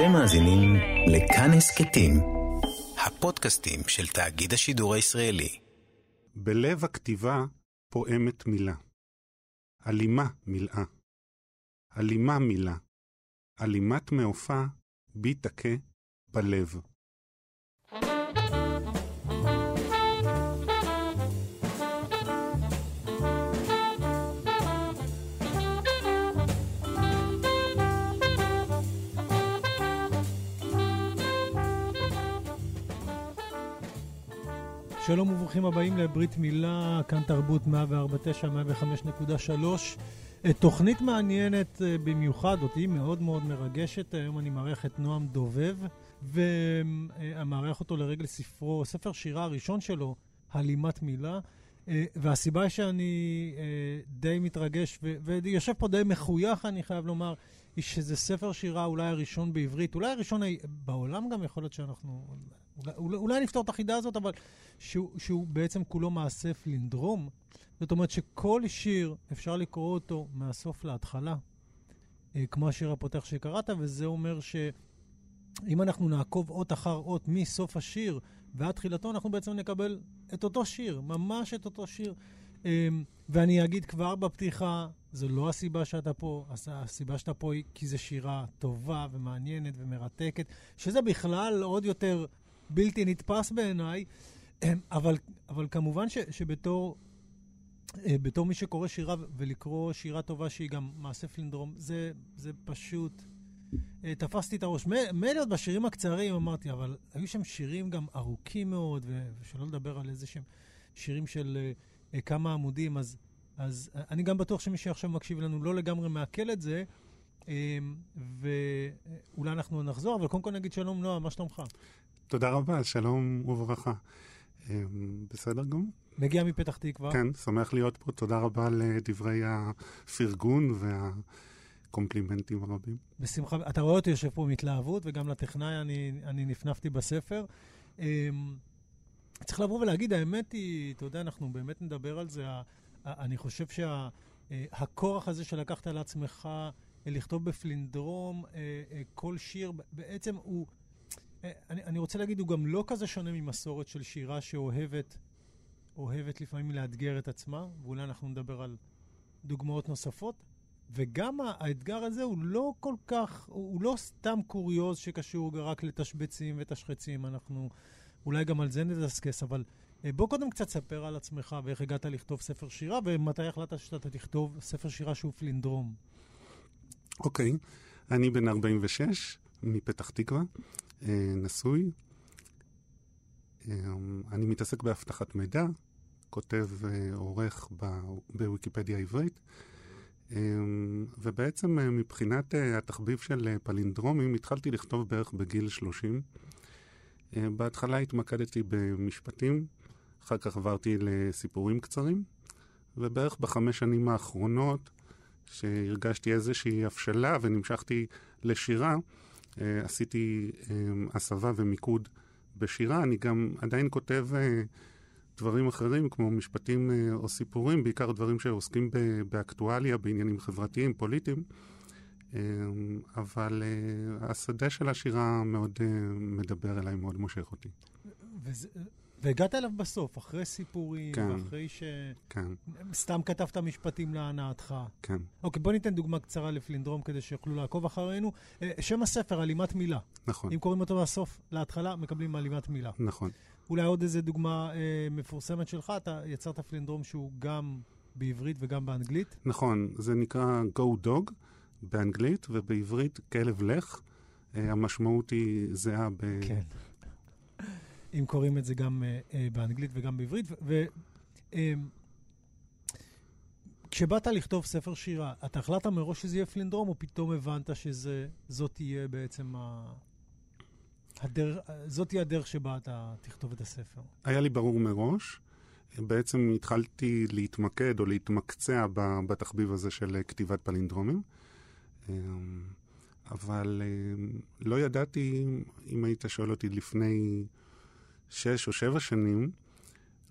אתם מאזינים לכאן הסכתים, הפודקאסטים של תאגיד השידור הישראלי. בלב הכתיבה פועמת מילה. אלימה מילאה. אלימה מילה. אלימת מעופה בי תכה בלב. שלום וברוכים הבאים לברית מילה, כאן תרבות 149, 105.3. תוכנית מעניינת אה, במיוחד, אותי מאוד מאוד מרגשת. היום אני מארח את נועם דובב, ומארח אותו לרגל ספרו, ספר שירה הראשון שלו, הלימת מילה. אה, והסיבה שאני אה, די מתרגש, ויושב פה די מחוייך, אני חייב לומר, היא שזה ספר שירה אולי הראשון בעברית, אולי הראשון בעולם גם, יכול להיות שאנחנו... אולי, אולי נפתור את החידה הזאת, אבל שהוא, שהוא בעצם כולו מעשה פלינדרום. זאת אומרת שכל שיר, אפשר לקרוא אותו מהסוף להתחלה, אה, כמו השיר הפותח שקראת, וזה אומר שאם אנחנו נעקוב אות אחר אות מסוף השיר ועד תחילתו, אנחנו בעצם נקבל את אותו שיר, ממש את אותו שיר. אה, ואני אגיד כבר בפתיחה, זו לא הסיבה שאתה פה, הסיבה שאתה פה היא כי זו שירה טובה ומעניינת ומרתקת, שזה בכלל עוד יותר בלתי נתפס בעיניי, אמ, אבל, אבל כמובן ש, שבתור אה, בתור מי שקורא שירה ולקרוא שירה טובה שהיא גם מעשה פלינדרום, זה, זה פשוט... אה, תפסתי את הראש. מילא עוד בשירים הקצרים אמרתי, אבל היו שם שירים גם ארוכים מאוד, ושלא לדבר על איזה שהם שירים של כמה עמודים, אז, אז אני גם בטוח שמי שעכשיו מקשיב לנו לא לגמרי מעכל את זה, um, ואולי אנחנו נחזור, אבל קודם כל נגיד שלום נועה, מה שלומך? תודה רבה, שלום וברכה. אמ, בסדר גמור. מגיע מפתח תקווה. כן, שמח להיות פה. תודה רבה לדברי הפרגון והקומפלימנטים הרבים. בשמחה. אתה רואה אותי יושב פה מהתלהבות, וגם לטכנאי אני, אני נפנפתי בספר. אמ, צריך לבוא ולהגיד, האמת היא, אתה יודע, אנחנו באמת נדבר על זה. אני חושב שהכורח שה, הזה שלקחת על עצמך לכתוב בפלינדרום אה, אה, כל שיר, בעצם הוא... אני, אני רוצה להגיד, הוא גם לא כזה שונה ממסורת של שירה שאוהבת, אוהבת לפעמים לאתגר את עצמה, ואולי אנחנו נדבר על דוגמאות נוספות. וגם האתגר הזה הוא לא כל כך, הוא לא סתם קוריוז שקשור רק לתשבצים ותשחצים, אנחנו אולי גם על זה נדסקס, אבל אה, בוא קודם קצת ספר על עצמך ואיך הגעת לכתוב ספר שירה, ומתי החלטת שאתה תכתוב ספר שירה שהוא פלינדרום. אוקיי, okay. אני בן 46, מפתח תקווה. אה, נשוי. אה, אני מתעסק באבטחת מידע, כותב אה, עורך בוויקיפדיה העברית, ובעצם מבחינת התחביב של פלינדרומים התחלתי לכתוב בערך בגיל 30. בהתחלה התמקדתי במשפטים, אחר כך עברתי לסיפורים קצרים, ובערך בחמש שנים האחרונות, שהרגשתי איזושהי הבשלה ונמשכתי לשירה, אה, עשיתי אה, הסבה ומיקוד בשירה. אני גם עדיין כותב אה, דברים אחרים, כמו משפטים או סיפורים, בעיקר דברים שעוסקים באקטואליה, בעניינים חברתיים, פוליטיים. אבל השדה של השירה מאוד מדבר אליי, מאוד מושך אותי. וזה, והגעת אליו בסוף, אחרי סיפורים, כן, ואחרי ש... כן. סתם כתבת משפטים להנאתך. כן. אוקיי, בוא ניתן דוגמה קצרה לפלינדרום כדי שיוכלו לעקוב אחרינו. אה, שם הספר, הלימת מילה. נכון. אם קוראים אותו מהסוף להתחלה, מקבלים הלימת מילה. נכון. אולי עוד איזה דוגמה אה, מפורסמת שלך, אתה יצרת פלינדרום שהוא גם בעברית וגם באנגלית. נכון, זה נקרא Go Dog באנגלית, ובעברית כלב לך. אה, המשמעות היא זהה ב... כן. אם קוראים את זה גם uh, uh, באנגלית וגם בעברית. ו... uh, כשבאת לכתוב ספר שירה, אתה החלטת מראש שזה יהיה פלינדרום, או פתאום הבנת שזאת תהיה בעצם ה... הדר... זאת תהיה הדרך שבה אתה תכתוב את הספר? היה לי ברור מראש. בעצם התחלתי להתמקד או להתמקצע בתחביב הזה של כתיבת פלינדרומים. אבל לא ידעתי, אם היית שואל אותי לפני שש או שבע שנים,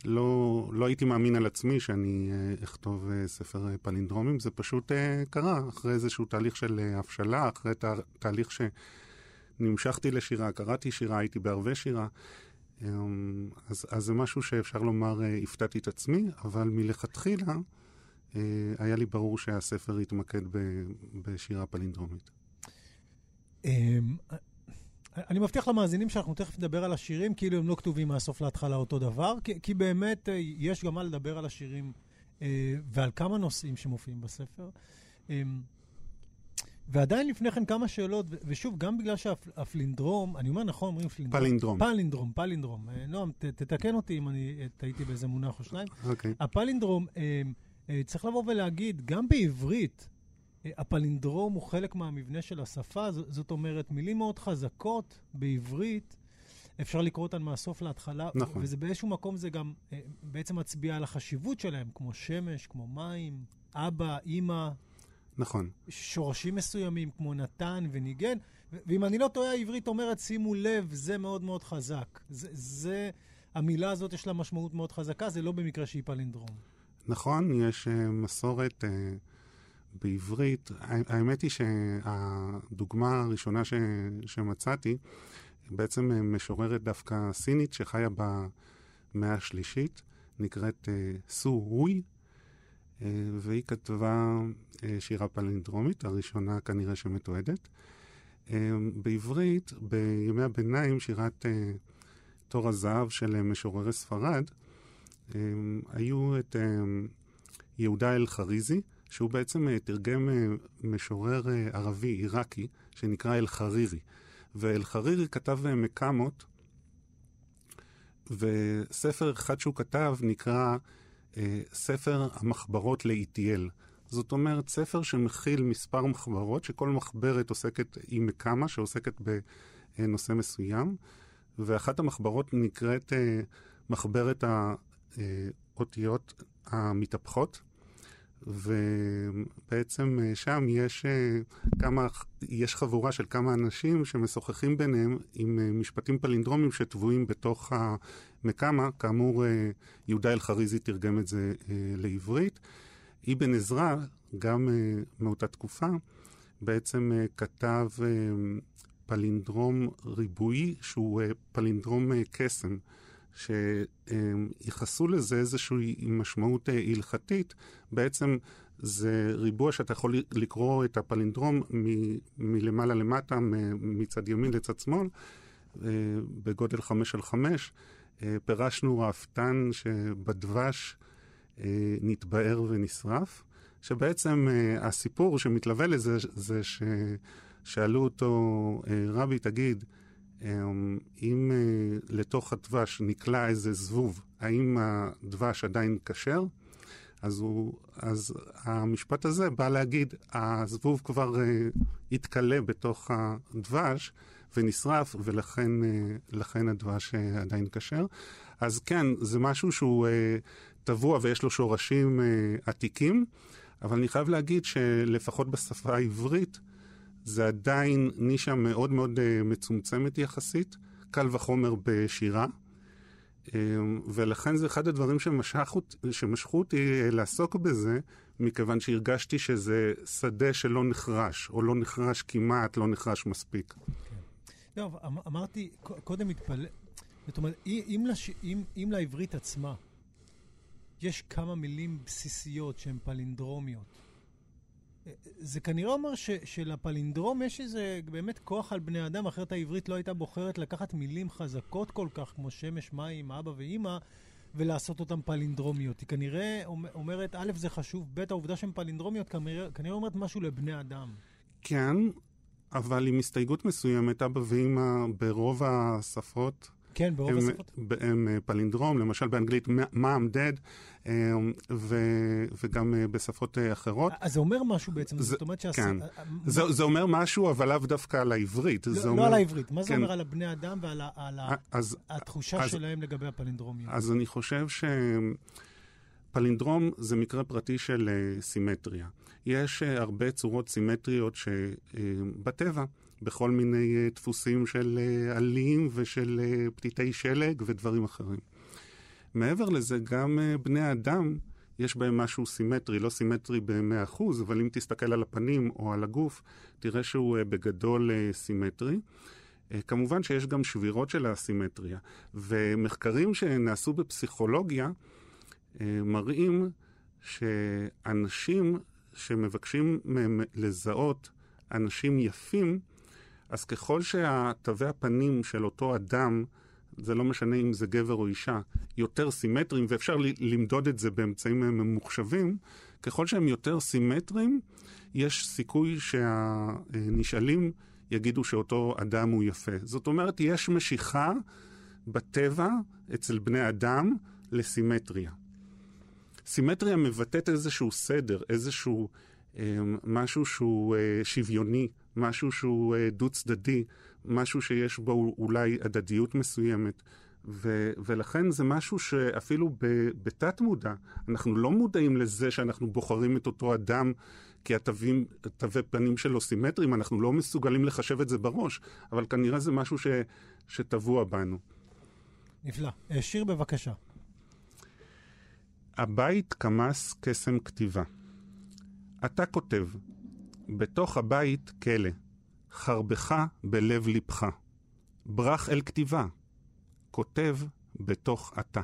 לא, לא הייתי מאמין על עצמי שאני uh, אכתוב uh, ספר uh, פלינדרומים, זה פשוט קרה אחרי איזשהו תהליך של הבשלה, אחרי תה, תהליך נמשכתי לשירה, קראתי שירה, הייתי בערבי שירה. אמ, אז, אז זה משהו שאפשר לומר, אה, הפתעתי את עצמי, אבל מלכתחילה אה, היה לי ברור שהספר יתמקד בשירה פלינדרומית. אמ, אני מבטיח למאזינים שאנחנו תכף נדבר על השירים, כאילו הם לא כתובים מהסוף להתחלה אותו דבר, כי, כי באמת אה, יש גם מה לדבר על השירים ועל כמה נושאים שמופיעים בספר. אמ, ועדיין לפני כן כמה שאלות, ושוב, גם בגלל שהפלינדרום, אני אומר נכון, אומרים פלינדרום. פלינדרום. פלינדרום, פלינדרום. אה, נועם, תתקן אותי אם אני אה, טעיתי באיזה מונח או שניים. אוקיי. הפלינדרום, אה, צריך לבוא ולהגיד, גם בעברית, הפלינדרום הוא חלק מהמבנה של השפה, זאת אומרת, מילים מאוד חזקות בעברית, אפשר לקרוא אותן מהסוף להתחלה, נכון. וזה באיזשהו מקום זה גם בעצם מצביע על החשיבות שלהם, כמו שמש, כמו מים, אבא, אימא, נכון. שורשים מסוימים, כמו נתן וניגן, ואם אני לא טועה, העברית אומרת, שימו לב, זה מאוד מאוד חזק. זה, זה, המילה הזאת יש לה משמעות מאוד חזקה, זה לא במקרה שהיא פלינדרום. נכון, יש uh, מסורת uh, בעברית. האמת היא שהדוגמה הראשונה ש, שמצאתי, בעצם משוררת דווקא סינית שחיה במאה השלישית, נקראת uh, סו רוי, uh, והיא כתבה אה, שירה פלינדרומית, הראשונה כנראה שמתועדת. אה, בעברית, בימי הביניים, שירת אה, תור הזהב של משוררי ספרד, היו את יהודה אל-חריזי, שהוא בעצם תרגם משורר ערבי עיראקי שנקרא אל-חרירי. ואל-חרירי כתב מקאמות, וספר אחד שהוא כתב נקרא ספר המחברות לאיטיאל. זאת אומרת, ספר שמכיל מספר מחברות, שכל מחברת עוסקת עם מקמה, שעוסקת בנושא מסוים, ואחת המחברות נקראת אה, מחברת האותיות המתהפכות, ובעצם אה, שם יש אה, כמה, יש חבורה של כמה אנשים שמשוחחים ביניהם עם משפטים פלינדרומים שטבועים בתוך המקמה. כאמור, יהודה אלחריזי תרגם את זה לעברית. אבן עזרא, גם מאותה תקופה, בעצם כתב פלינדרום ריבועי, שהוא פלינדרום קסם, שייחסו uh, לזה איזושהי משמעות uh, הלכתית. בעצם זה ריבוע שאתה יכול לקרוא את הפלינדרום מ- מלמעלה למטה, מצד ימין לצד שמאל, uh, בגודל חמש על חמש. פירשנו רעפתן שבדבש אה, נתבער ונשרף, שבעצם אה, הסיפור שמתלווה לזה זה ששאלו אותו, אה, רבי, תגיד, אם לתוך הדבש נקלע איזה זבוב, האם הדבש עדיין כשר? אז, הוא, אז המשפט הזה בא להגיד, הזבוב כבר uh, התכלה בתוך הדבש ונשרף, ולכן uh, הדבש uh, עדיין כשר. אז כן, זה משהו שהוא uh, טבוע ויש לו שורשים uh, עתיקים, אבל אני חייב להגיד שלפחות בשפה העברית, זה עדיין נישה מאוד מאוד uh, מצומצמת יחסית, קל וחומר בשירה. Uh, ולכן זה אחד הדברים שמשכו, שמשכו אותי uh, לעסוק בזה, מכיוון שהרגשתי שזה שדה שלא נחרש, או לא נחרש כמעט, לא נחרש מספיק. כן. טוב, אמ-, אמרתי, קודם מתפלא, זאת אומרת, אם, לש... אם, אם לעברית עצמה יש כמה מילים בסיסיות שהן פלינדרומיות. זה כנראה אומר ש, שלפלינדרום יש איזה באמת כוח על בני אדם, אחרת העברית לא הייתה בוחרת לקחת מילים חזקות כל כך, כמו שמש, מים, אבא ואימא, ולעשות אותן פלינדרומיות. היא כנראה אומרת, א', זה חשוב, ב', העובדה שהן פלינדרומיות כנראה, כנראה אומרת משהו לבני אדם. כן, אבל עם הסתייגות מסוימת, אבא ואימא ברוב השפות כן, ברוב השפות. הם אה, פלינדרום, למשל באנגלית mom, dead, אה, וגם אה, בשפות אחרות. אז זה אומר משהו בעצם, זה, זאת אומרת שהס... כן. זה, זה אומר משהו, אבל לאו דווקא על העברית. לא, לא אומר... על העברית, מה זה כן. אומר על הבני אדם ועל על אז, התחושה אז, שלהם לגבי הפלינדרומיות? אז אני חושב שפלינדרום זה מקרה פרטי של סימטריה. יש הרבה צורות סימטריות שבטבע. בכל מיני דפוסים של עלים ושל פתיתי שלג ודברים אחרים. מעבר לזה, גם בני אדם, יש בהם משהו סימטרי, לא סימטרי ב-100%, אבל אם תסתכל על הפנים או על הגוף, תראה שהוא בגדול סימטרי. אה, כמובן שיש גם שבירות של האסימטריה, ומחקרים שנעשו בפסיכולוגיה אה, מראים שאנשים שמבקשים מהם לזהות אנשים יפים, אז ככל שהתווי הפנים של אותו אדם, זה לא משנה אם זה גבר או אישה, יותר סימטריים, ואפשר למדוד את זה באמצעים ממוחשבים, ככל שהם יותר סימטריים, יש סיכוי שהנשאלים יגידו שאותו אדם הוא יפה. זאת אומרת, יש משיכה בטבע אצל בני אדם לסימטריה. סימטריה מבטאת איזשהו סדר, איזשהו אה, משהו שהוא אה, שוויוני, משהו שהוא אה, דו-צדדי, משהו שיש בו אולי הדדיות מסוימת. ו- ולכן זה משהו שאפילו בתת מודע, אנחנו לא מודעים לזה שאנחנו בוחרים את אותו אדם כי התווי פנים שלו סימטריים, אנחנו לא מסוגלים לחשב את זה בראש, אבל כנראה זה משהו ש- שטבוע בנו. נפלא. אה, שיר בבקשה. הבית קמס קסם כתיבה. אתה כותב, בתוך הבית כלא, חרבך בלב לבך. ברח אל כתיבה, כותב בתוך אתה.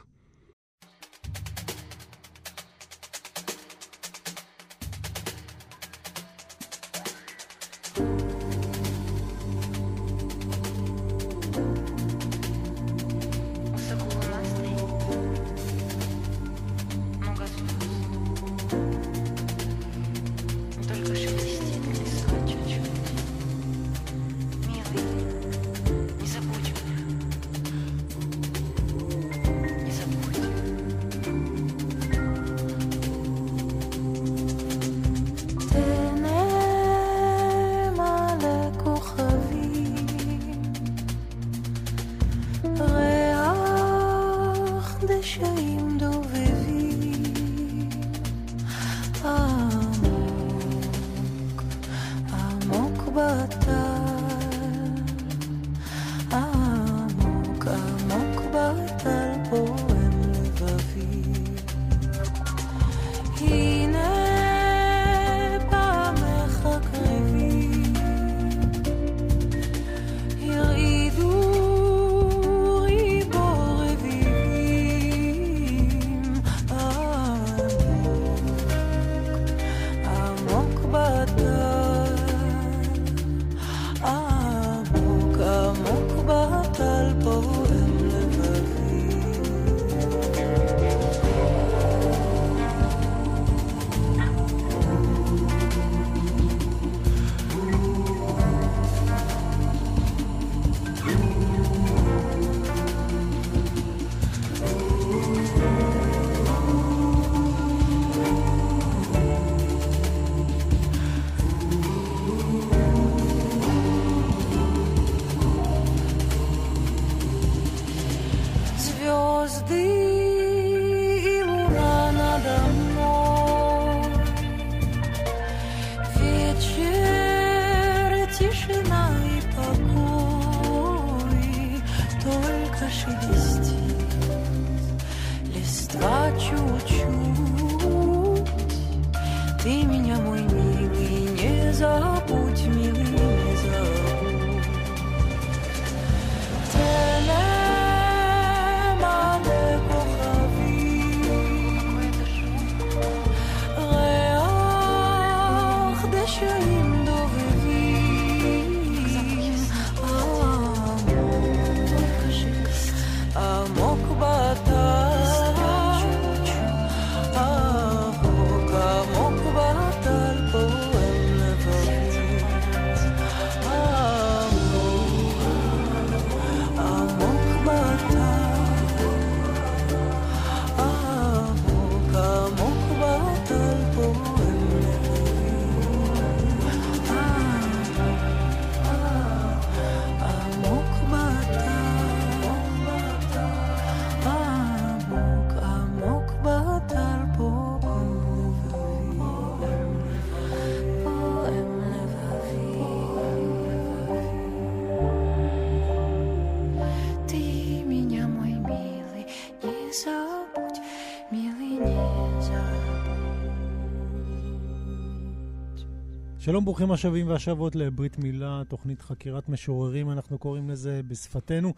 שלום, ברוכים השבים והשבות לברית מילה, תוכנית חקירת משוררים, אנחנו קוראים לזה בשפתנו.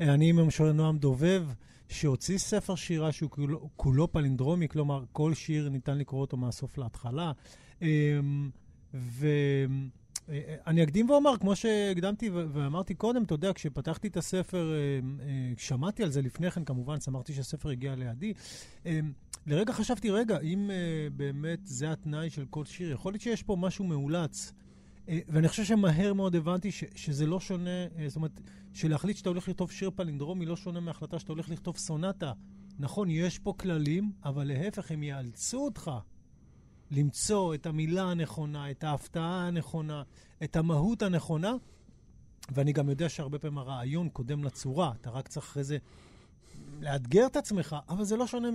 אה, אני עם המשורר נועם דובב, שהוציא ספר שירה שהוא כולו, כולו פלינדרומי, כלומר, כל שיר ניתן לקרוא אותו מהסוף להתחלה. אמ, ואני אקדים ואומר, כמו שהקדמתי ואמרתי קודם, אתה יודע, כשפתחתי את הספר, אה, אה, שמעתי על זה לפני כן, כמובן, שמחתי שהספר הגיע לידי. לרגע חשבתי, רגע, אם באמת זה התנאי של כל שיר, יכול להיות שיש פה משהו מאולץ. ואני חושב שמהר מאוד הבנתי ש, שזה לא שונה, זאת אומרת, שלהחליט שאתה הולך לכתוב שיר פלינדרומי לא שונה מהחלטה שאתה הולך לכתוב סונטה. נכון, יש פה כללים, אבל להפך, הם יאלצו אותך למצוא את המילה הנכונה, את ההפתעה הנכונה, את המהות הנכונה. ואני גם יודע שהרבה פעמים הרעיון קודם לצורה, אתה רק צריך אחרי זה לאתגר את עצמך, אבל זה לא שונה מ...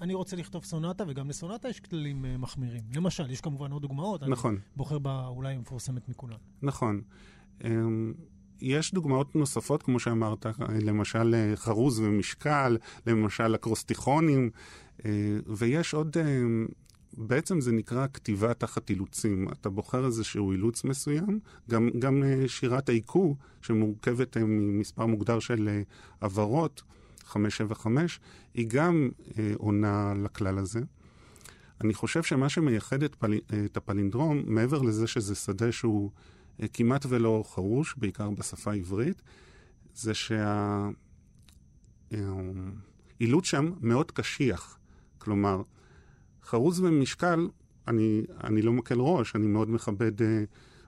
אני רוצה לכתוב סונטה, וגם לסונטה יש כללים uh, מחמירים. למשל, יש כמובן עוד דוגמאות. נכון. אני בוחר בה אולי המפורסמת מכולן. נכון. Um, יש דוגמאות נוספות, כמו שאמרת, למשל אה, חרוז ומשקל, למשל אקרוסטיכונים, uh, ויש עוד... בעצם זה נקרא כתיבה תחת אילוצים. אתה בוחר איזשהו אילוץ מסוים, גם, גם שירת העיקור, שמורכבת ממספר מוגדר של עברות, 575, היא גם אה, עונה לכלל הזה. אני חושב שמה שמייחד את, פל... את הפלינדרום, מעבר לזה שזה שדה שהוא אה, כמעט ולא חרוש, בעיקר בשפה העברית, זה שהאילוץ אה, שם מאוד קשיח. כלומר, חרוז ומשקל, אני, אני לא מקל ראש, אני מאוד מכבד אה,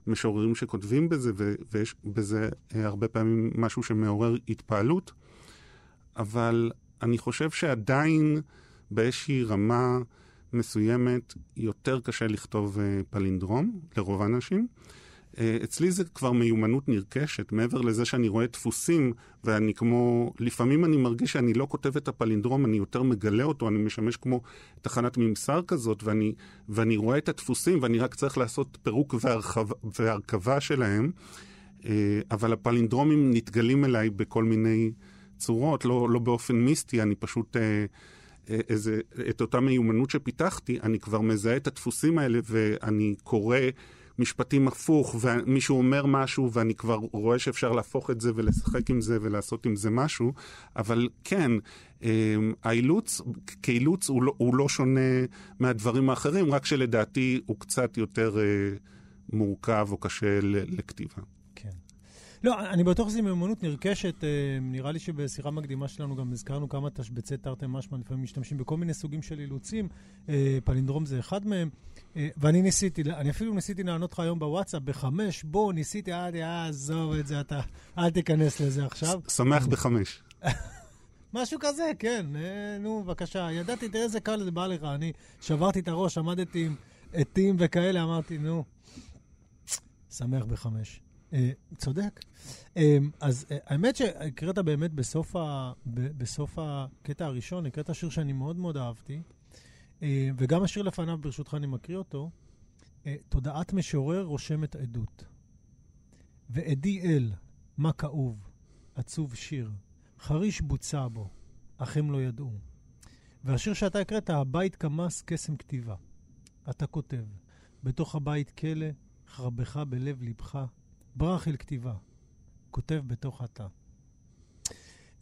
משוררים שכותבים בזה, ו, ויש בזה אה, הרבה פעמים משהו שמעורר התפעלות. אבל אני חושב שעדיין באיזושהי רמה מסוימת יותר קשה לכתוב uh, פלינדרום לרוב האנשים. Uh, אצלי זה כבר מיומנות נרכשת, מעבר לזה שאני רואה דפוסים, ואני כמו, לפעמים אני מרגיש שאני לא כותב את הפלינדרום, אני יותר מגלה אותו, אני משמש כמו תחנת ממסר כזאת, ואני, ואני רואה את הדפוסים, ואני רק צריך לעשות פירוק והרכבה שלהם, uh, אבל הפלינדרומים נתגלים אליי בכל מיני... צורות, לא, לא באופן מיסטי, אני פשוט... אה, אה, איזה, את אותה מיומנות שפיתחתי, אני כבר מזהה את הדפוסים האלה ואני קורא משפטים הפוך, ומישהו אומר משהו ואני כבר רואה שאפשר להפוך את זה ולשחק עם זה ולעשות עם זה משהו, אבל כן, אה, האילוץ כאילוץ הוא לא, הוא לא שונה מהדברים האחרים, רק שלדעתי הוא קצת יותר מורכב או קשה לכתיבה. לא, אני בטוח שזו מיומנות נרכשת. אה, נראה לי שבשיחה מקדימה שלנו גם הזכרנו כמה תשבצי תרתי משמע לפעמים משתמשים בכל מיני סוגים של אילוצים. אה, פלינדרום זה אחד מהם. אה, ואני ניסיתי, אני אפילו ניסיתי לענות לך היום בוואטסאפ, בחמש, בוא, ניסיתי, אל עזוב את זה, אתה, אל תיכנס לזה עכשיו. שמח בחמש. משהו כזה, כן. נו, בבקשה. ידעתי, תראה איזה קל זה בא לך. אני שברתי את הראש, עמדתי עם עטים וכאלה, אמרתי, נו, שמח בחמש. אה, צודק. אה, אז אה, האמת שהקראת באמת בסוף, ה, בסוף הקטע הראשון, הקראת שיר שאני מאוד מאוד אהבתי, וגם השיר לפניו, ברשותך, אני מקריא אותו. תודעת משורר רושמת עדות. ועדי אל, מה כאוב, עצוב שיר, חריש בוצע בו, אך הם לא ידעו. והשיר שאתה הקראת, הבית קמס קסם כתיבה. אתה כותב, בתוך הבית כלא, חרבך בלב לבך, ברח אל כתיבה, כותב בתוך התא.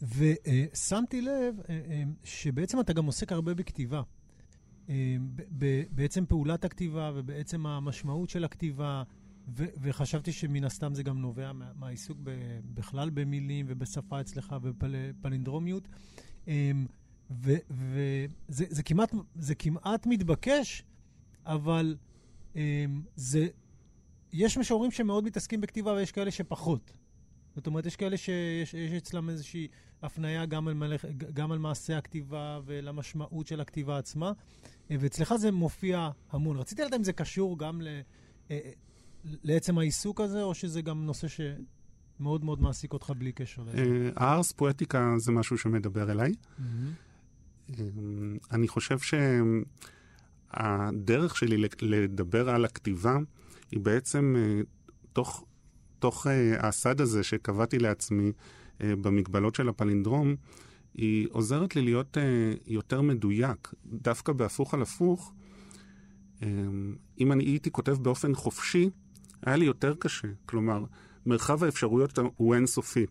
ושמתי לב אה, אה, שבעצם אתה גם עוסק הרבה בכתיבה. אה, בעצם פעולת הכתיבה ובעצם המשמעות של הכתיבה, ו- וחשבתי שמן הסתם זה גם נובע מה- מהעיסוק ב- בכלל במילים ובשפה אצלך ובפלינדרומיות. וזה כמעט, כמעט מתבקש, אבל זה יש משוררים שמאוד מתעסקים בכתיבה ויש כאלה שפחות. זאת אומרת, יש כאלה שיש אצלם איזושהי הפניה גם על, מלך, גם על מעשה הכתיבה ולמשמעות של הכתיבה עצמה, אה, ואצלך זה מופיע המון. רציתי לדעת אם זה קשור גם ל, אה, לעצם העיסוק הזה, או שזה גם נושא שמאוד מאוד מעסיק אותך בלי קשר לזה. אה, הארס פואטיקה זה משהו שמדבר אליי. אני חושב שהדרך שלי לדבר על הכתיבה, היא בעצם אה, תוך, תוך אה, הסד הזה שקבעתי לעצמי אה, במגבלות של הפלינדרום, היא עוזרת לי להיות יותר מדויק. דווקא בהפוך על הפוך, אם אני הייתי כותב באופן חופשי, היה לי יותר קשה. כלומר, מרחב האפשרויות הוא אינסופי.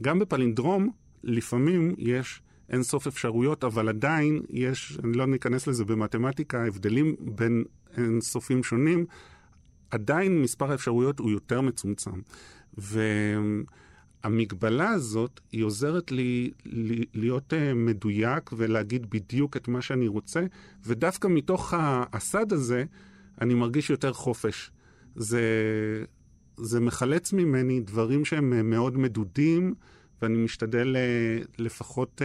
גם בפלינדרום, לפעמים יש אינסוף אפשרויות, אבל עדיין יש, אני לא ניכנס לזה במתמטיקה, הבדלים בין אינסופים שונים, עדיין מספר האפשרויות הוא יותר מצומצם. והמגבלה הזאת, היא עוזרת לי להיות אה, מדויק ולהגיד בדיוק את מה שאני רוצה, ודווקא מתוך הסד הזה, אני מרגיש יותר חופש. זה, זה מחלץ ממני דברים שהם אה, מאוד מדודים, ואני משתדל אה, לפחות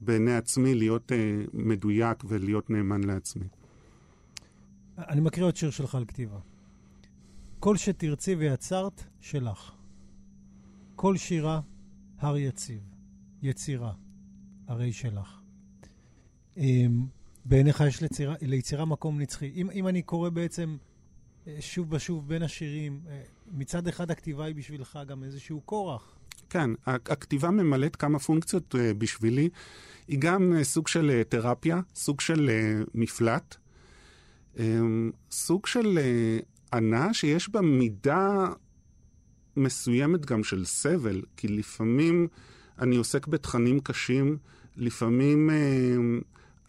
בעיני עצמי להיות מדויק ולהיות נאמן לעצמי. אני מקריא עוד שיר שלך על כתיבה. כל שתרצי ויצרת, שלך. כל שירה, הר יציב. יצירה, הרי שלך. אמ, בעיניך יש לצירה, ליצירה מקום נצחי. אם, אם אני קורא בעצם אה, שוב ושוב בין השירים, אה, מצד אחד הכתיבה היא בשבילך גם איזשהו כורח. כן, הכתיבה ממלאת כמה פונקציות אה, בשבילי. היא גם סוג של תרפיה, סוג של מפלט, אמ, סוג של הנאה שיש בה מידה מסוימת גם של סבל, כי לפעמים אני עוסק בתכנים קשים, לפעמים אה,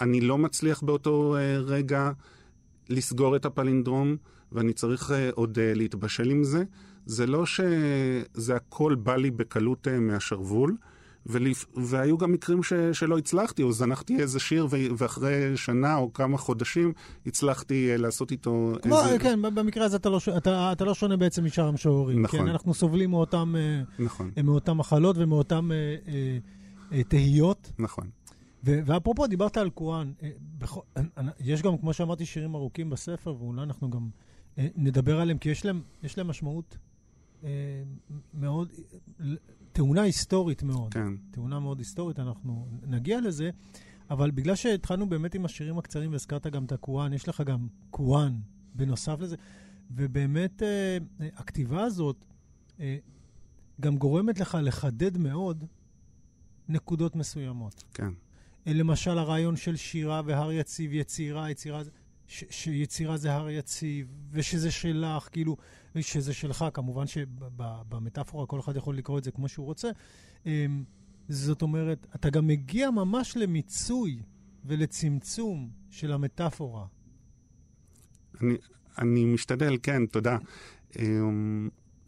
אני לא מצליח באותו אה, רגע לסגור את הפלינדרום, ואני צריך אה, עוד אה, להתבשל עם זה. זה לא שזה הכל בא לי בקלות אה, מהשרוול. ולפ... והיו גם מקרים ש... שלא הצלחתי, או זנחתי איזה שיר, ו... ואחרי שנה או כמה חודשים הצלחתי uh, לעשות איתו כמו, איזה... כן, במקרה הזה אתה לא, ש... אתה, אתה לא שונה בעצם משאר המשוררים. נכון. כן, אנחנו סובלים מאותם, אה, נכון. מאותם מחלות ומאותם uh, uh, uh, תהיות. נכון. ו... ואפרופו, דיברת על קוואן. Uh, בכ... יש גם, כמו שאמרתי, שירים ארוכים בספר, ואולי אנחנו גם אה, נדבר עליהם, כי יש להם, יש להם משמעות מאוד... טעונה היסטורית מאוד. כן. טעונה מאוד היסטורית, אנחנו נגיע לזה, אבל בגלל שהתחלנו באמת עם השירים הקצרים והזכרת גם את הקוואן, יש לך גם קוואן בנוסף לזה, ובאמת אה, הכתיבה הזאת אה, גם גורמת לך לחדד מאוד נקודות מסוימות. כן. למשל, הרעיון של שירה והר יציב, יצירה, יצירה, ש- שיצירה זה הר יציב, ושזה שלך, כאילו, שזה שלך, כמובן שבמטאפורה כל אחד יכול לקרוא את זה כמו שהוא רוצה. אמ, זאת אומרת, אתה גם מגיע ממש למיצוי ולצמצום של המטאפורה. אני, אני משתדל, כן, תודה.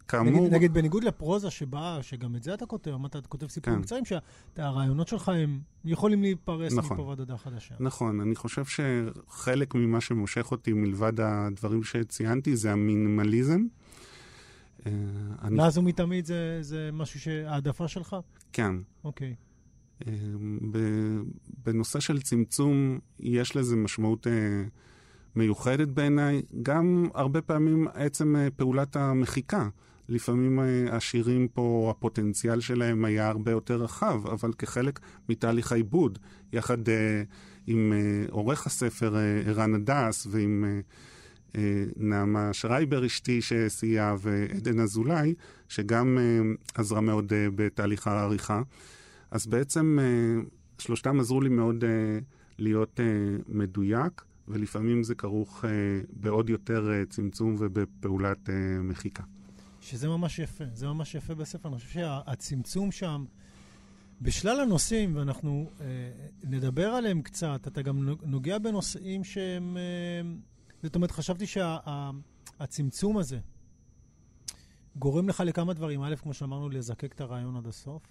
אמ, כאמור... נגיד, נגיד, בניגוד לפרוזה שבה, שגם את זה אתה כותב, אמרת, אתה כותב סיפורים כן. קצרים, שהרעיונות שלך הם יכולים להיפרס נכון. מפה ועד הודעה חדשה. נכון, אני חושב שחלק ממה שמושך אותי מלבד הדברים שציינתי זה המינימליזם. אה, אני... מאז ומתמיד זה, זה משהו שהעדפה שלך? כן. אוקיי. אה, בנושא של צמצום, יש לזה משמעות אה, מיוחדת בעיניי. גם הרבה פעמים עצם פעולת המחיקה. לפעמים אה, השירים פה, הפוטנציאל שלהם היה הרבה יותר רחב, אבל כחלק מתהליך העיבוד, יחד אה, עם אה, עורך הספר ערן הדס ועם נעמה שרייבר אשתי שסייעה ועדן אזולאי, שגם עזרה מאוד בתהליך העריכה. אז בעצם שלושתם עזרו לי מאוד להיות מדויק, ולפעמים זה כרוך בעוד יותר צמצום ובפעולת מחיקה. שזה ממש יפה, זה ממש יפה בספר. אני חושב שהצמצום שם, בשלל הנושאים, ואנחנו אה, נדבר עליהם קצת, אתה גם נוגע בנושאים שהם... אה, זאת אומרת, חשבתי שהצמצום שה, הזה גורם לך לכמה דברים. א', כמו שאמרנו, לזקק את הרעיון עד הסוף.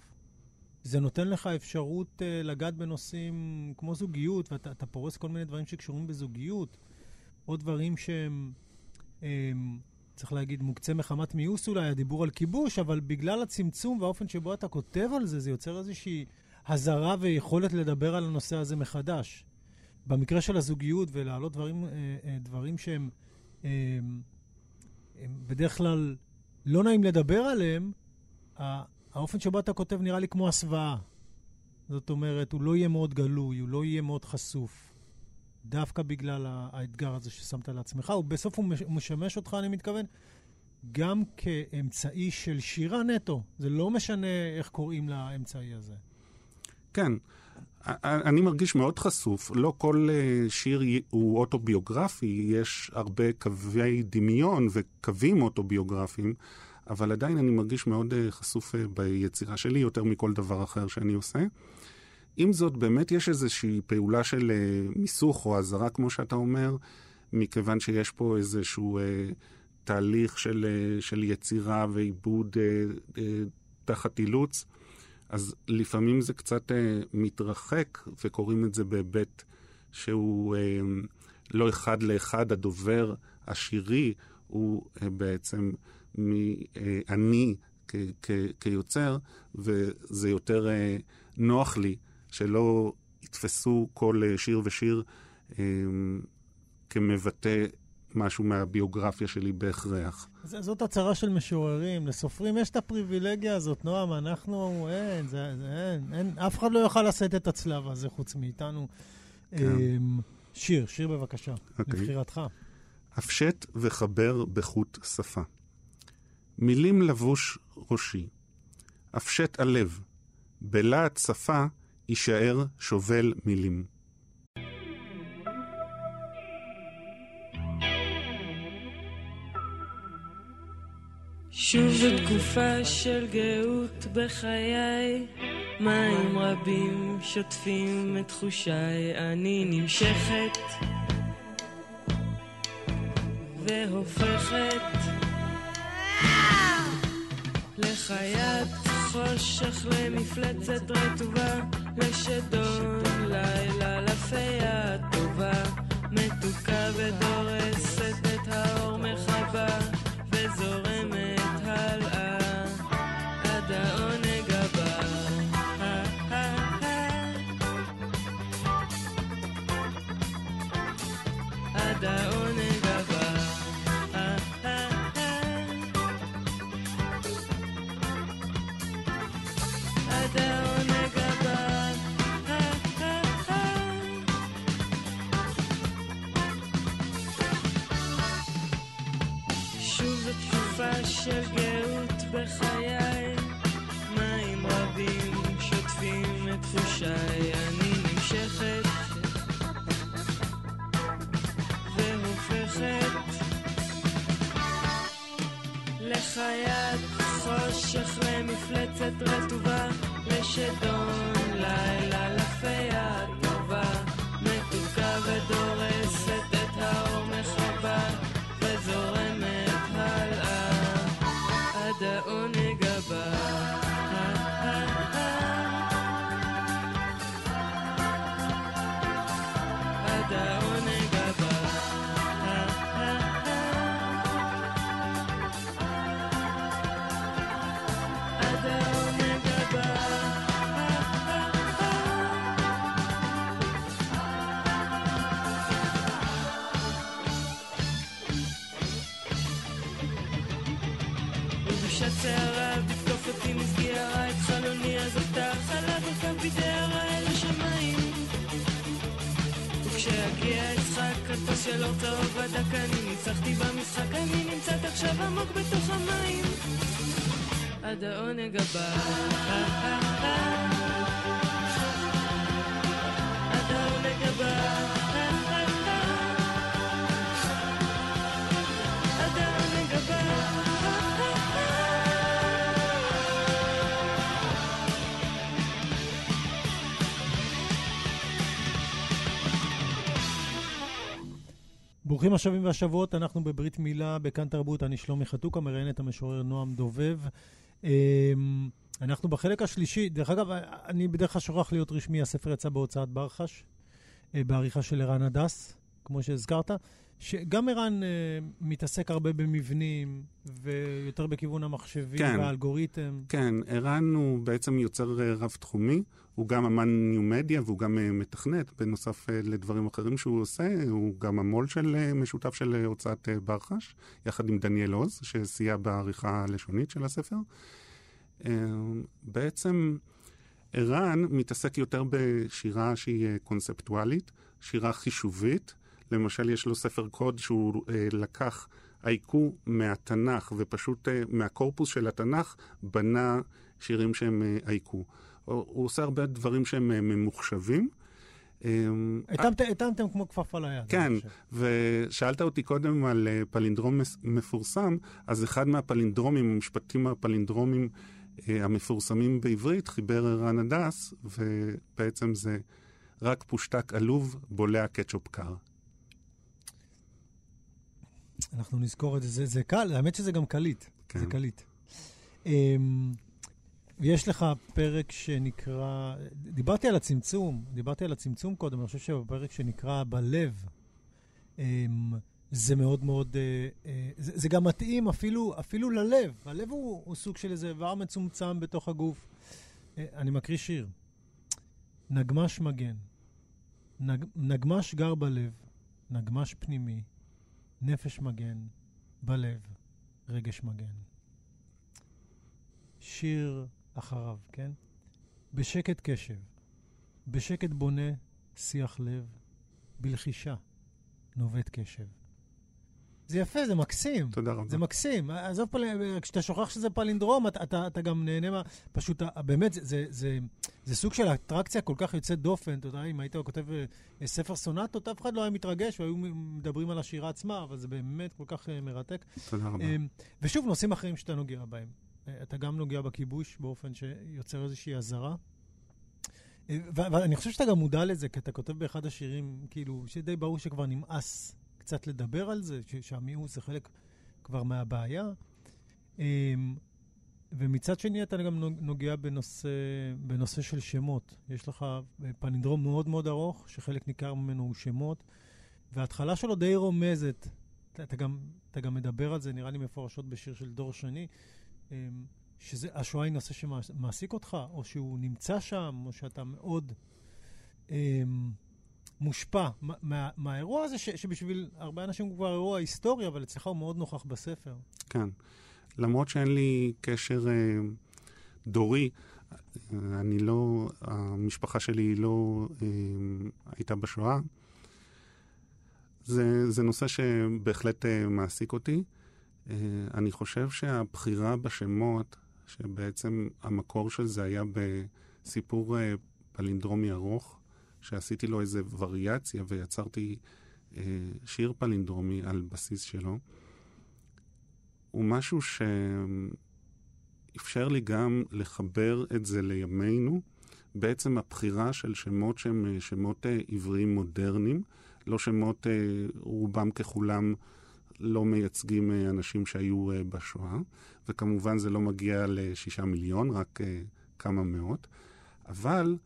זה נותן לך אפשרות uh, לגעת בנושאים כמו זוגיות, ואתה פורס כל מיני דברים שקשורים בזוגיות, או דברים שהם... Um, צריך להגיד, מוקצה מחמת מיאוס אולי, הדיבור על כיבוש, אבל בגלל הצמצום והאופן שבו אתה כותב על זה, זה יוצר איזושהי הזרה ויכולת לדבר על הנושא הזה מחדש. במקרה של הזוגיות ולהעלות דברים, אה, אה, דברים שהם אה, בדרך כלל לא נעים לדבר עליהם, האופן שבו אתה כותב נראה לי כמו הסוואה. זאת אומרת, הוא לא יהיה מאוד גלוי, הוא לא יהיה מאוד חשוף. דווקא בגלל האתגר הזה ששמת לעצמך, ובסוף הוא משמש אותך, אני מתכוון, גם כאמצעי של שירה נטו. זה לא משנה איך קוראים לאמצעי הזה. כן. אני מרגיש מאוד חשוף. לא כל אה, שיר הוא אוטוביוגרפי, יש הרבה קווי דמיון וקווים אוטוביוגרפיים, אבל עדיין אני מרגיש מאוד אה, חשוף אה, ביצירה שלי יותר מכל דבר אחר שאני עושה. עם זאת, באמת יש איזושהי פעולה של מיסוך או אזהרה, כמו שאתה אומר, מכיוון שיש פה איזשהו אה, תהליך של, אה, של יצירה ועיבוד אה, אה, תחת אילוץ. אז לפעמים זה קצת אה, מתרחק, וקוראים את זה בהיבט שהוא אה, לא אחד לאחד, הדובר השירי הוא אה, בעצם אה, כיוצר, וזה יותר אה, נוח לי שלא יתפסו כל אה, שיר ושיר אה, כמבטא משהו מהביוגרפיה שלי בהכרח. זאת הצהרה של משוררים. לסופרים יש את הפריבילגיה הזאת, נועם, אנחנו, אין, זה, זה, אין, אין, אף אחד לא יוכל לשאת את הצלב הזה חוץ מאיתנו. כן. אמ, שיר, שיר בבקשה, okay. אוקיי. לבחירתך. הפשט וחבר בחוט שפה. מילים לבוש ראשי. הפשט הלב. בלהט שפה יישאר שובל מילים. שוב זו תקופה של גאות בחיי, מים רבים שוטפים את תחושיי, אני נמשכת והופכת לחיית חושך למפלצת רטובה, לשדון לילה לפייה טובה, מתוקה ודורסת בחיי, מים רבים שוטפים את תחושיי, אני נמשכת והופכת לחיית חושך למפלצת רטובה, לשדון הבא ברוכים השבים והשבועות, אנחנו בברית מילה בכאן תרבות, אני שלומי חתוקה, מראיין את המשורר נועם דובב. אמ, אנחנו בחלק השלישי, דרך אגב, אני בדרך כלל שוכח להיות רשמי, הספר יצא בהוצאת ברחש, אה, בעריכה של ערן הדס, כמו שהזכרת. שגם ערן אה, מתעסק הרבה במבנים, ויותר בכיוון המחשבים כן, והאלגוריתם. כן, ערן הוא בעצם יוצר אה, רב-תחומי, הוא גם אמן ניו-מדיה והוא גם אה, מתכנת, בנוסף אה, לדברים אחרים שהוא עושה, הוא גם המו"ל של, אה, משותף של אה, הוצאת אה, ברחש, יחד עם דניאל עוז, שסייע בעריכה הלשונית של הספר. אה, בעצם ערן מתעסק יותר בשירה שהיא אה, קונספטואלית, שירה חישובית. למשל, יש לו ספר קוד שהוא אה, לקח הייקו מהתנ"ך, ופשוט אה, מהקורפוס של התנ"ך בנה שירים שהם אה, הייקו. הוא, הוא עושה הרבה דברים שהם אה, ממוחשבים. אמ, התאמתם- כמו כפפה על היד. כן. ושאלת אותי קודם על אה, פלינדרום מפורסם, אז אחד מהפלינדרומים, המשפטים הפלינדרומים אה, המפורסמים בעברית, חיבר ערן הדס, ובעצם זה רק פושטק עלוב, בולע קטשופ קר. אנחנו נזכור את זה. זה, זה קל, האמת שזה גם קליט. כן. זה קליט. אמ, ויש לך פרק שנקרא, דיברתי על הצמצום, דיברתי על הצמצום קודם, אני חושב שבפרק שנקרא בלב, אמ, זה מאוד מאוד, אה, אה, זה, זה גם מתאים אפילו, אפילו ללב. הלב הוא, הוא סוג של איזה איבר מצומצם בתוך הגוף. אה, אני מקריא שיר. נגמש מגן. נג, נגמש גר בלב, נגמש פנימי, נפש מגן, בלב, רגש מגן. שיר אחריו, כן? בשקט קשב, בשקט בונה שיח לב, בלחישה נובט קשב. זה יפה, זה מקסים. תודה רבה. זה מקסים. עזוב, פל... כשאתה שוכח שזה פלינדרום, אתה, אתה, אתה גם נהנה מה... פשוט, ה- באמת, זה, זה, זה, זה סוג של אטרקציה כל כך יוצאת דופן. אתה יודע, אם היית כותב אה, ספר סונטות, אף אחד לא היה מתרגש, והיו מדברים על השירה עצמה, אבל זה באמת כל כך אה, מרתק. תודה רבה. אמ, ושוב, נושאים אחרים שאתה נוגע בהם. אה, אתה גם נוגע בכיבוש באופן שיוצר איזושהי אזהרה. אה, ואני חושב שאתה גם מודע לזה, כי אתה כותב באחד השירים, כאילו, שדי ברור שכבר נמאס קצת לדבר על זה, שהמיאוס זה חלק כבר מהבעיה. אמ, ומצד שני, אתה גם נו- נוגע בנושא, בנושא של שמות. יש לך אה, פלינדרום מאוד מאוד ארוך, שחלק ניכר ממנו הוא שמות, וההתחלה שלו די רומזת. אתה, אתה, גם, אתה גם מדבר על זה, נראה לי מפורשות בשיר של דור שני, אמ, שהשואה היא נושא שמעסיק אותך, או שהוא נמצא שם, או שאתה מאוד אמ, מושפע מה, מה, מהאירוע הזה, ש, שבשביל הרבה אנשים הוא כבר אירוע היסטורי, אבל אצלך הוא מאוד נוכח בספר. כן. למרות שאין לי קשר אה, דורי, אה, אני לא, המשפחה שלי לא אה, הייתה בשואה. זה, זה נושא שבהחלט אה, מעסיק אותי. אה, אני חושב שהבחירה בשמות, שבעצם המקור של זה היה בסיפור אה, פלינדרומי ארוך, שעשיתי לו איזה וריאציה ויצרתי אה, שיר פלינדרומי על בסיס שלו. הוא משהו שאפשר לי גם לחבר את זה לימינו, בעצם הבחירה של שמות שהם אה, שמות אה, עבריים מודרניים, לא שמות, אה, רובם ככולם לא מייצגים אנשים שהיו אה, בשואה, וכמובן זה לא מגיע לשישה מיליון, רק כמה מאות, אבל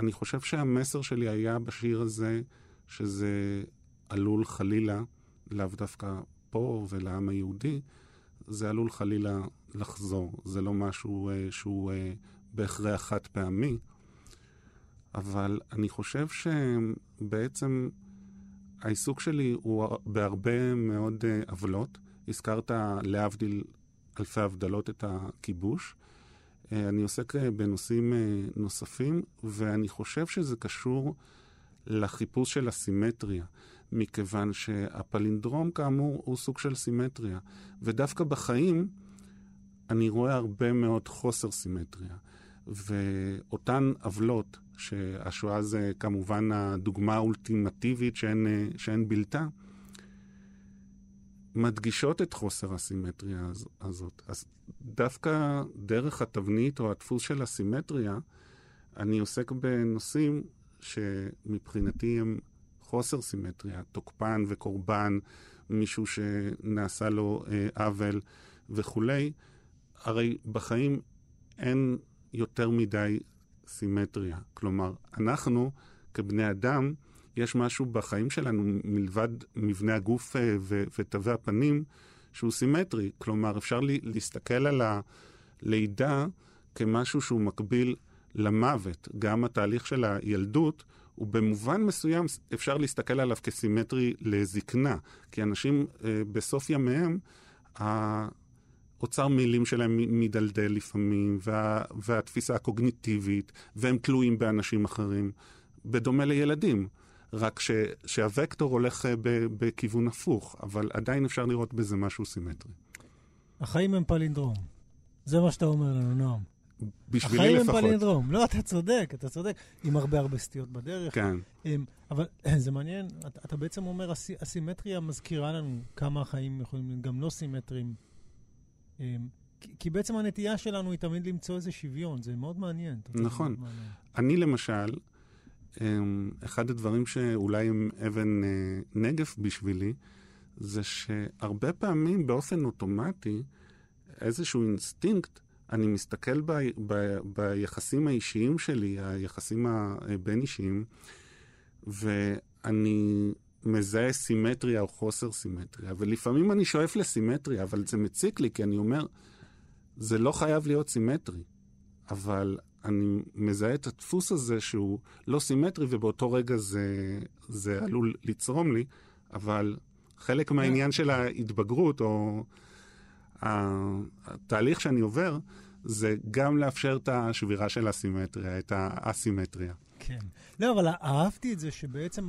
אני חושב שהמסר שלי היה בשיר הזה, שזה עלול חלילה, לאו דווקא פה ולעם היהודי, זה עלול חלילה לחזור. זה לא משהו אה, שהוא אה, בהכרח חד פעמי, אבל אני חושב שבעצם העיסוק שלי הוא בהרבה מאוד אה, עוולות. הזכרת, להבדיל אלפי הבדלות, את הכיבוש. אה, אני עוסק אה, בנושאים אה, נוספים, ואני חושב שזה קשור לחיפוש של הסימטריה. מכיוון שהפלינדרום כאמור הוא סוג של סימטריה, ודווקא בחיים אני רואה הרבה מאוד חוסר סימטריה. ואותן עוולות, שהשואה זה כמובן הדוגמה האולטימטיבית שאין, שאין בלתה, מדגישות את חוסר הסימטריה הז- הזאת. אז דווקא דרך התבנית או הדפוס של הסימטריה, אני עוסק בנושאים שמבחינתי הם חוסר סימטריה, תוקפן וקורבן, מישהו שנעשה לו אה, עוול וכולי. הרי בחיים אין יותר מדי סימטריה. כלומר, אנחנו כבני אדם, יש משהו בחיים שלנו מלבד מבנה הגוף אה, ו- ותווי הפנים שהוא סימטרי. כלומר, אפשר לי, להסתכל על הלידה כמשהו שהוא מקביל למוות. גם התהליך של הילדות הוא במובן מסוים, אפשר להסתכל עליו כסימטרי לזקנה. כי אנשים אה, בסוף ימיהם, האוצר מילים שלהם מדלדל לפעמים, וה, והתפיסה הקוגניטיבית, והם תלויים באנשים אחרים, בדומה לילדים. רק ש, שהווקטור הולך אה, ב, בכיוון הפוך, אבל עדיין אפשר לראות בזה משהו סימטרי. החיים הם פלינדרום. זה מה שאתה אומר לנו, נועם. בשבילי החיים הם לפחות. פלינדרום. לא, אתה צודק, אתה צודק. עם הרבה הרבה סטיות בדרך. כן, אמ, אבל זה מעניין, אתה, אתה בעצם אומר, הסי, הסימטריה מזכירה לנו כמה החיים יכולים להיות גם לא סימטריים. אמ, כי, כי בעצם הנטייה שלנו היא תמיד למצוא איזה שוויון, זה מאוד מעניין. נכון. מאוד מעניין. אני למשל, אחד הדברים שאולי הם אבן אה, נגף בשבילי, זה שהרבה פעמים באופן אוטומטי, איזשהו אינסטינקט, אני מסתכל ב, ב, ביחסים האישיים שלי, היחסים הבין-אישיים, ואני מזהה סימטריה או חוסר סימטריה, ולפעמים אני שואף לסימטריה, אבל זה מציק לי, כי אני אומר, זה לא חייב להיות סימטרי, אבל אני מזהה את הדפוס הזה שהוא לא סימטרי, ובאותו רגע זה, זה עלול לצרום לי, אבל חלק מהעניין של ההתבגרות, או התהליך שאני עובר, זה גם לאפשר את השבירה של הסימטריה, את האסימטריה. כן. לא, אבל אהבתי את זה שבעצם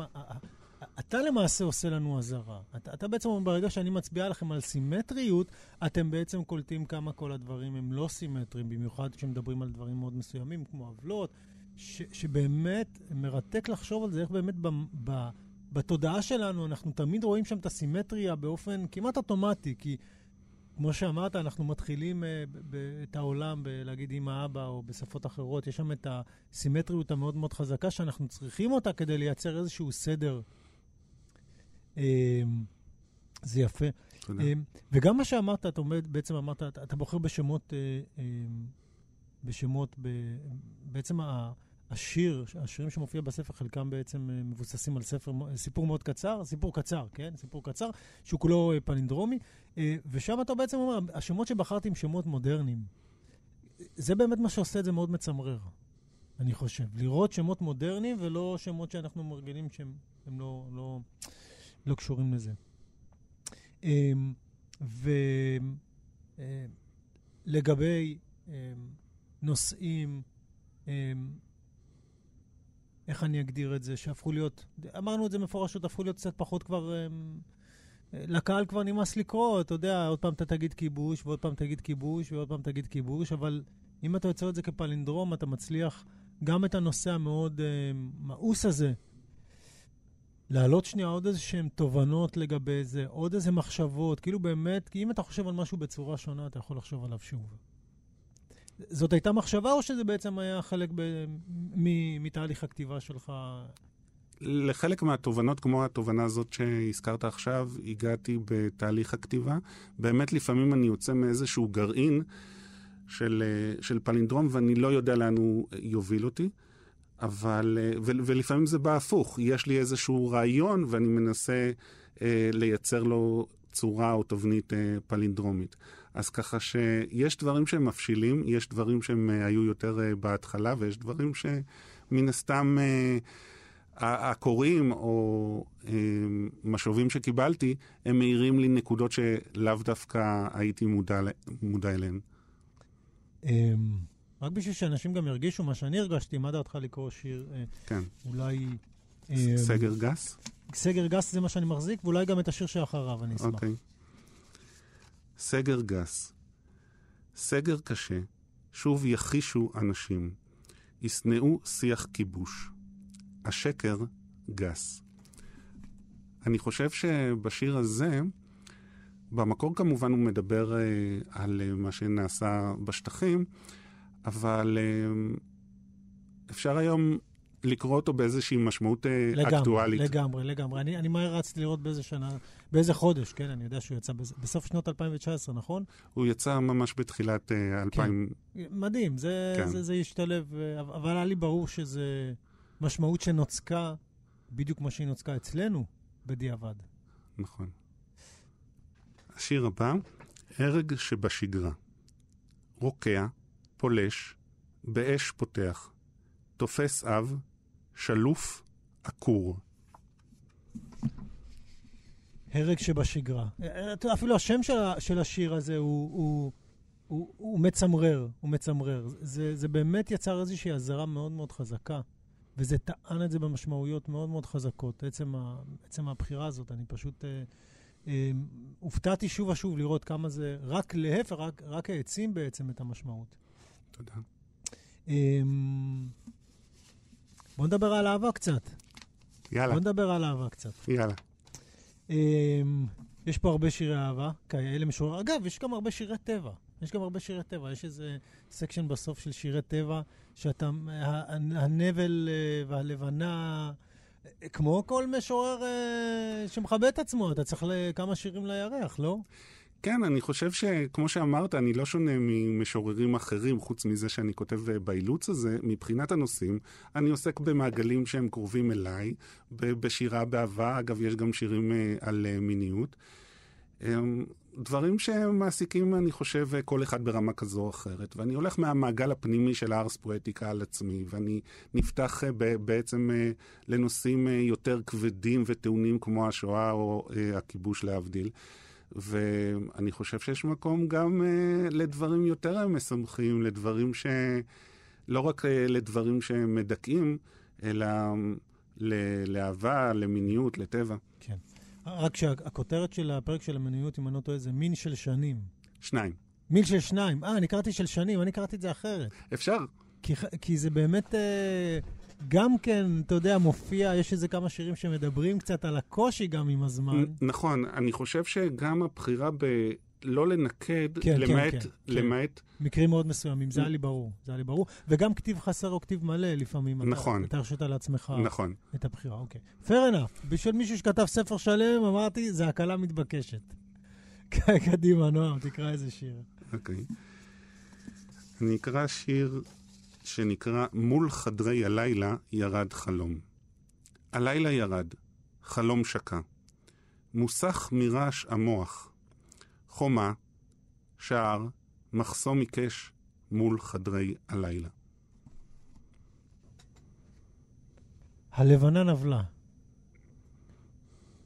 אתה למעשה עושה לנו אזהרה. אתה, אתה בעצם, אומר, ברגע שאני מצביע לכם על סימטריות, אתם בעצם קולטים כמה כל הדברים הם לא סימטריים, במיוחד כשמדברים על דברים מאוד מסוימים, כמו עוולות, שבאמת מרתק לחשוב על זה, איך באמת ב, ב, בתודעה שלנו אנחנו תמיד רואים שם את הסימטריה באופן כמעט אוטומטי, כי כמו שאמרת, אנחנו מתחילים uh, ב- ב- את העולם בלהגיד אמא, אבא, או בשפות אחרות, יש שם את הסימטריות המאוד מאוד חזקה, שאנחנו צריכים אותה כדי לייצר איזשהו סדר. Um, זה יפה. תודה. Um, וגם מה שאמרת, אתה עומד, בעצם אמרת, אתה, בוחר בשמות, uh, um, בשמות, ב, בעצם ה, השיר, השירים שמופיע בספר, חלקם בעצם uh, מבוססים על ספר, סיפור מאוד קצר, סיפור קצר, כן? סיפור קצר, שהוא כולו uh, פלינדרומי, ושם אתה בעצם אומר, השמות שבחרתי הם שמות מודרניים. זה באמת מה שעושה את זה מאוד מצמרר, אני חושב. לראות שמות מודרניים ולא שמות שאנחנו מרגילים שהם הם לא, לא, לא קשורים לזה. אמ, ולגבי נושאים, אמ, איך אני אגדיר את זה, שהפכו להיות, אמרנו את זה מפורשות, הפכו להיות קצת פחות כבר, אמ, לקהל כבר נמאס לקרוא, אתה יודע, עוד פעם אתה תגיד כיבוש, ועוד פעם תגיד כיבוש, ועוד פעם תגיד כיבוש, אבל אם אתה יוצר את זה כפלינדרום, אתה מצליח גם את הנושא המאוד אמ, מאוס הזה, להעלות שנייה עוד איזה שהן תובנות לגבי זה, עוד איזה מחשבות, כאילו באמת, כי אם אתה חושב על משהו בצורה שונה, אתה יכול לחשוב עליו שוב. זאת הייתה מחשבה, או שזה בעצם היה חלק ב... מ... מתהליך הכתיבה שלך? לחלק מהתובנות, כמו התובנה הזאת שהזכרת עכשיו, הגעתי בתהליך הכתיבה. באמת לפעמים אני יוצא מאיזשהו גרעין של, אה, של פלינדרום ואני לא יודע לאן הוא יוביל אותי. אבל, אה, ו, ולפעמים זה בא הפוך, יש לי איזשהו רעיון ואני מנסה אה, לייצר לו צורה או תבנית אה, פלינדרומית. אז ככה שיש דברים שהם מבשילים, יש דברים שהם אה, היו יותר אה, בהתחלה ויש דברים שמן הסתם אה, הקוראים או אה, משובים שקיבלתי, הם מאירים לי נקודות שלאו דווקא הייתי מודע, מודע אליהן. רק בשביל שאנשים גם ירגישו מה שאני הרגשתי, מה דעתך לקרוא שיר אה, כן. אולי... אמ, סגר גס? סגר גס זה מה שאני מחזיק, ואולי גם את השיר שאחריו, אני אשמח. אוקיי. סגר גס. סגר קשה, שוב יחישו אנשים. ישנאו שיח כיבוש. השקר גס. אני חושב שבשיר הזה, במקור כמובן הוא מדבר אה, על אה, מה שנעשה בשטחים, אבל אה, אפשר היום לקרוא אותו באיזושהי משמעות אה, לגמרי, אקטואלית. לגמרי, לגמרי. אני, אני מהר רצתי לראות באיזה שנה, באיזה חודש, כן, אני יודע שהוא יצא בז- בסוף שנות 2019, נכון? הוא יצא ממש בתחילת אה, 2000, מדהים, זה, כן. זה, זה ישתלב, אה, אבל היה לי ברור שזה משמעות שנוצקה בדיוק כמו שהיא נוצקה אצלנו, בדיעבד. נכון. השיר הבא, הרג שבשגרה. רוקע, פולש, באש פותח, תופס אב, שלוף, עקור. הרג שבשגרה. אפילו השם של, של השיר הזה הוא, הוא, הוא, הוא מצמרר, הוא מצמרר. זה, זה באמת יצר איזושהי אזהרה מאוד מאוד חזקה, וזה טען את זה במשמעויות מאוד מאוד חזקות. עצם, ה, עצם הבחירה הזאת, אני פשוט... אה, אה, הופתעתי שוב ושוב לראות כמה זה, רק להפך, רק, רק העצים בעצם את המשמעות. תודה. אמ, בוא נדבר על אהבה קצת. יאללה, בוא נדבר על אהבה קצת. יאללה. אמ, יש פה הרבה שירי אהבה, כאלה משורר. אגב, יש גם הרבה שירי טבע. יש גם הרבה שירי טבע. יש איזה סקשן בסוף של שירי טבע, שאתה, הנבל אה, והלבנה, אה, כמו כל משורר אה, שמכבד את עצמו, אתה צריך כמה שירים לירח, לא? כן, אני חושב שכמו שאמרת, אני לא שונה ממשוררים אחרים, חוץ מזה שאני כותב אה, באילוץ הזה. מבחינת הנושאים, אני עוסק במעגלים שהם קרובים אליי, בשירה באהבה, אגב, יש גם שירים אה, על אה, מיניות. אמ, דברים שמעסיקים, אני חושב, כל אחד ברמה כזו או אחרת. ואני הולך מהמעגל הפנימי של הארס פואטיקה על עצמי, ואני נפתח בעצם לנושאים יותר כבדים וטעונים כמו השואה או הכיבוש להבדיל. ואני חושב שיש מקום גם uh, לדברים יותר משמחים, לדברים ש... לא רק uh, לדברים שמדכאים, אלא ל- לאהבה, למיניות, לטבע. כן. רק שהכותרת של הפרק של המנויות, אם אני לא טועה, זה מין של שנים. שניים. מין של שניים. אה, אני קראתי של שנים, אני קראתי את זה אחרת. אפשר? כי, כי זה באמת אה, גם כן, אתה יודע, מופיע, יש איזה כמה שירים שמדברים קצת על הקושי גם עם הזמן. נכון, אני חושב שגם הבחירה ב... לא לנקד, כן, כן, למעט, כן, כן. למעט, מקרים מאוד מסוימים, זה היה לי ברור, זה היה לי ברור. וגם כתיב חסר או כתיב מלא לפעמים. נכון. אתה הרשית לעצמך נכון. את הבחירה, אוקיי. fair enough. בשביל מישהו שכתב ספר שלם, אמרתי, זה הקלה מתבקשת. קדימה, נועם, תקרא איזה שיר. אוקיי. אני אקרא שיר שנקרא "מול חדרי הלילה ירד חלום". הלילה ירד, חלום שקע. מוסך מרעש המוח. חומה, שער, מחסום עיקש מול חדרי הלילה. הלבנה נבלה.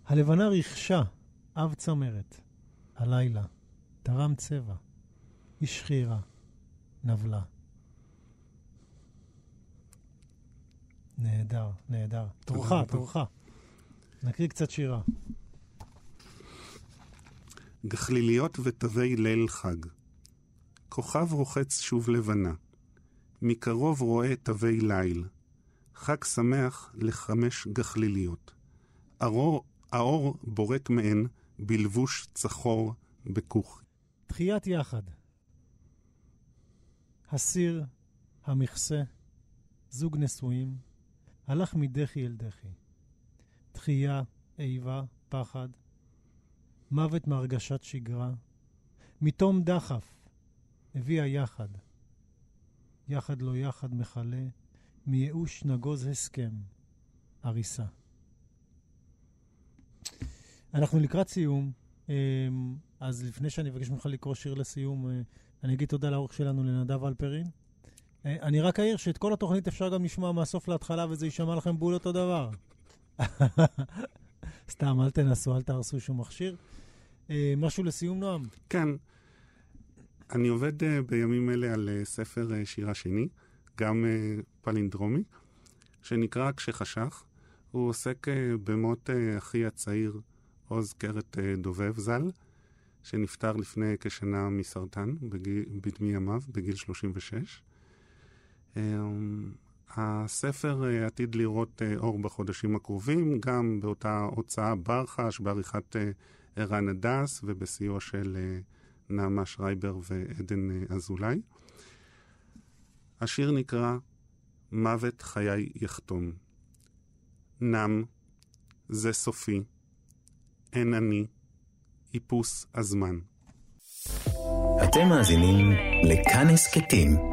הלבנה רכשה, אב צמרת. הלילה, תרם צבע. איש חירה, נבלה. נהדר, נהדר. תורך. תורך. נקריא קצת שירה. גחליליות ותווי ליל חג. כוכב רוחץ שוב לבנה. מקרוב רואה תווי ליל. חג שמח לחמש גחליליות. האור, האור בורק מהן בלבוש צחור בכוך. תחיית יחד. הסיר, המכסה, זוג נשואים, הלך מדחי אל דחי. תחייה, איבה, פחד, מוות מהרגשת שגרה, מתום דחף, הביאה יחד. יחד לא יחד מכלה, מייאוש נגוז הסכם, הריסה. אנחנו לקראת סיום, אמ, אז לפני שאני אבקש ממך לקרוא שיר לסיום, אה, אני אגיד תודה לאורך שלנו לנדב אלפרין. אה, אני רק אעיר שאת כל התוכנית אפשר גם לשמוע מהסוף להתחלה, וזה יישמע לכם בול אותו דבר. סתם, אל תנסו, אל תהרסו שום מכשיר. אה, משהו לסיום, נועם? כן, אני עובד אה, בימים אלה על ספר שירה שני, גם פלינדרומי, שנקרא כשחשך. הוא עוסק במות אחי הצעיר, עוז קרת דובב ז"ל, שנפטר לפני כשנה מסרטן בדמי ימיו, בגיל 36. אה, הספר אה, עתיד לראות אה, אור בחודשים הקרובים, גם באותה הוצאה ברחש, בעריכת אה, ערן הדס ובסיוע של נעמה שרייבר ועדן אזולאי. השיר נקרא מוות חיי יחתום. נם, זה סופי, אין אני, איפוס הזמן. אתם מאזינים לכאן הסכתים,